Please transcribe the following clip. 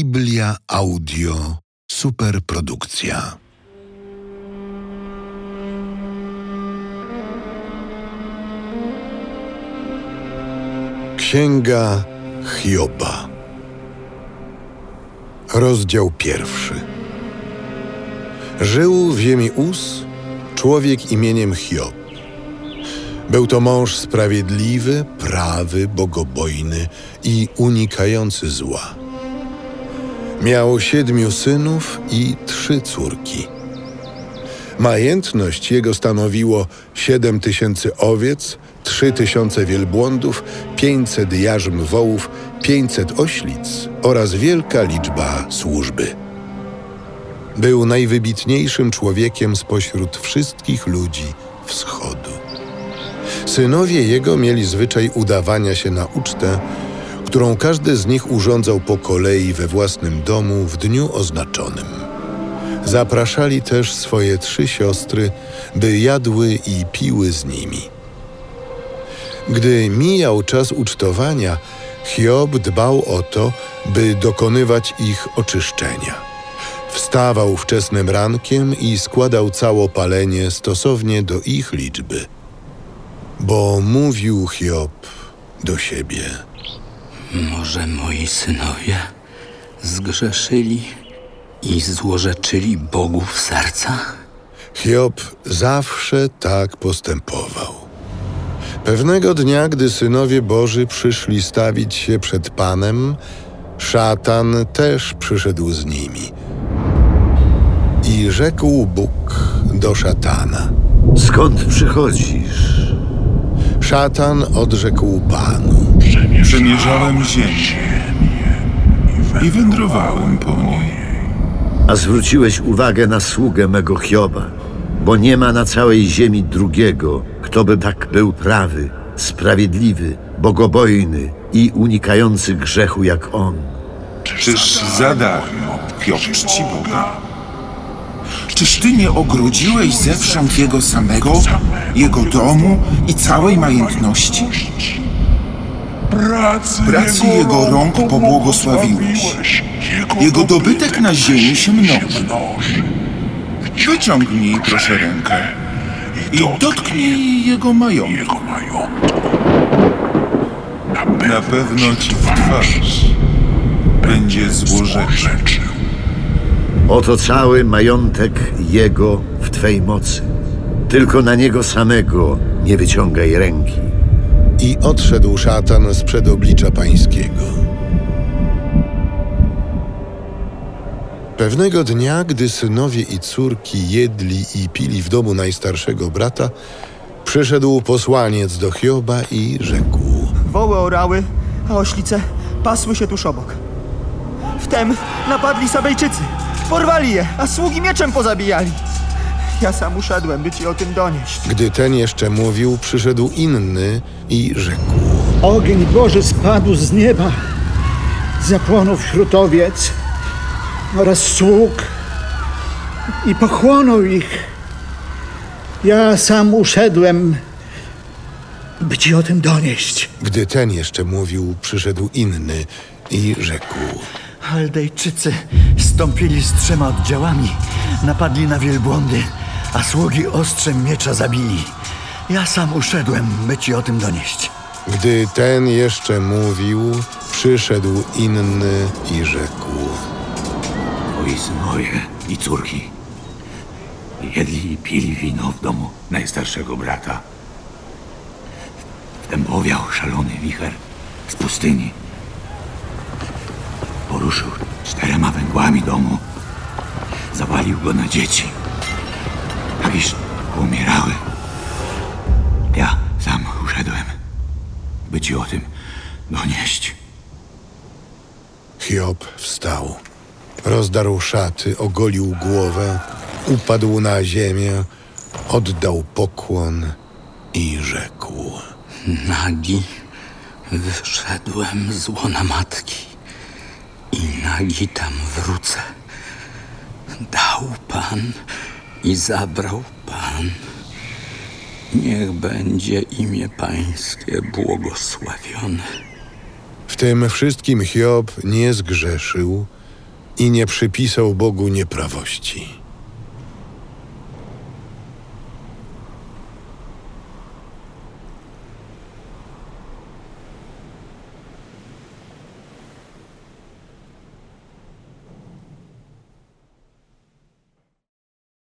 Biblia Audio Superprodukcja. Księga Hioba. Rozdział pierwszy. Żył w ziemi Uz człowiek imieniem Hiob. Był to mąż sprawiedliwy, prawy, bogobojny i unikający zła. Miał siedmiu synów i trzy córki. Majętność jego stanowiło siedem tysięcy owiec, trzy tysiące wielbłądów, pięćset jarzm wołów, pięćset oślic oraz wielka liczba służby. Był najwybitniejszym człowiekiem spośród wszystkich ludzi wschodu. Synowie jego mieli zwyczaj udawania się na ucztę, którą każdy z nich urządzał po kolei we własnym domu w dniu oznaczonym. Zapraszali też swoje trzy siostry, by jadły i piły z nimi. Gdy mijał czas ucztowania, Hiob dbał o to, by dokonywać ich oczyszczenia. Wstawał wczesnym rankiem i składał całopalenie stosownie do ich liczby. Bo mówił Hiob do siebie. Może moi synowie zgrzeszyli i złorzeczyli Bogu w sercach? Hiob zawsze tak postępował. Pewnego dnia, gdy synowie Boży przyszli stawić się przed Panem, szatan też przyszedł z nimi. I rzekł Bóg do szatana. Skąd przychodzisz? Szatan odrzekł Panu. Przemierzałem ziemię i wędrowałem po niej. A zwróciłeś uwagę na sługę mego Hioba, bo nie ma na całej ziemi drugiego, kto by tak był prawy, sprawiedliwy, bogobojny i unikający grzechu jak on. Czyż za darmo Hiob czci Boga? Czyż ty nie ogrodziłeś zewsząd jego samego, jego domu i całej majętności? Pracy jego rąk pobłogosławiłeś. Jego dobytek na ziemi się mnoży. Wyciągnij proszę rękę i dotknij jego majątku. Na pewno ci w twarz będzie złorzeczył. Oto cały majątek jego w Twej mocy. Tylko na niego samego nie wyciągaj ręki. I odszedł szatan z przed oblicza pańskiego. Pewnego dnia, gdy synowie i córki jedli i pili w domu najstarszego brata, przyszedł posłaniec do Hioba i rzekł: Woły orały, a oślice pasły się tuż obok. Wtem napadli Sabejczycy. Porwali je, a sługi mieczem pozabijali. Ja sam uszedłem, by ci o tym donieść. Gdy ten jeszcze mówił, przyszedł inny i rzekł: Ogień Boży spadł z nieba, zapłonął wśród owiec oraz sług i pochłonął ich. Ja sam uszedłem, by ci o tym donieść. Gdy ten jeszcze mówił, przyszedł inny i rzekł: Chaldejczycy stąpili z trzema oddziałami, napadli na wielbłądy, a sługi ostrzem miecza zabili. Ja sam uszedłem, by ci o tym donieść. Gdy ten jeszcze mówił, przyszedł inny i rzekł: Moi synowie i córki jedli i pili wino w domu najstarszego brata. Wtem powiał szalony wicher z pustyni. Poruszył czterema węgłami domu. Zawalił go na dzieci. Iż umierały. Ja sam uszedłem, by ci o tym donieść. Hiob wstał. Rozdarł szaty, ogolił głowę, upadł na ziemię, oddał pokłon i rzekł: Nagi wyszedłem z łona matki i nagi tam wrócę. Dał Pan i zabrał Pan. Niech będzie imię Pańskie błogosławione. W tym wszystkim Hiob nie zgrzeszył, i nie przypisał Bogu nieprawości.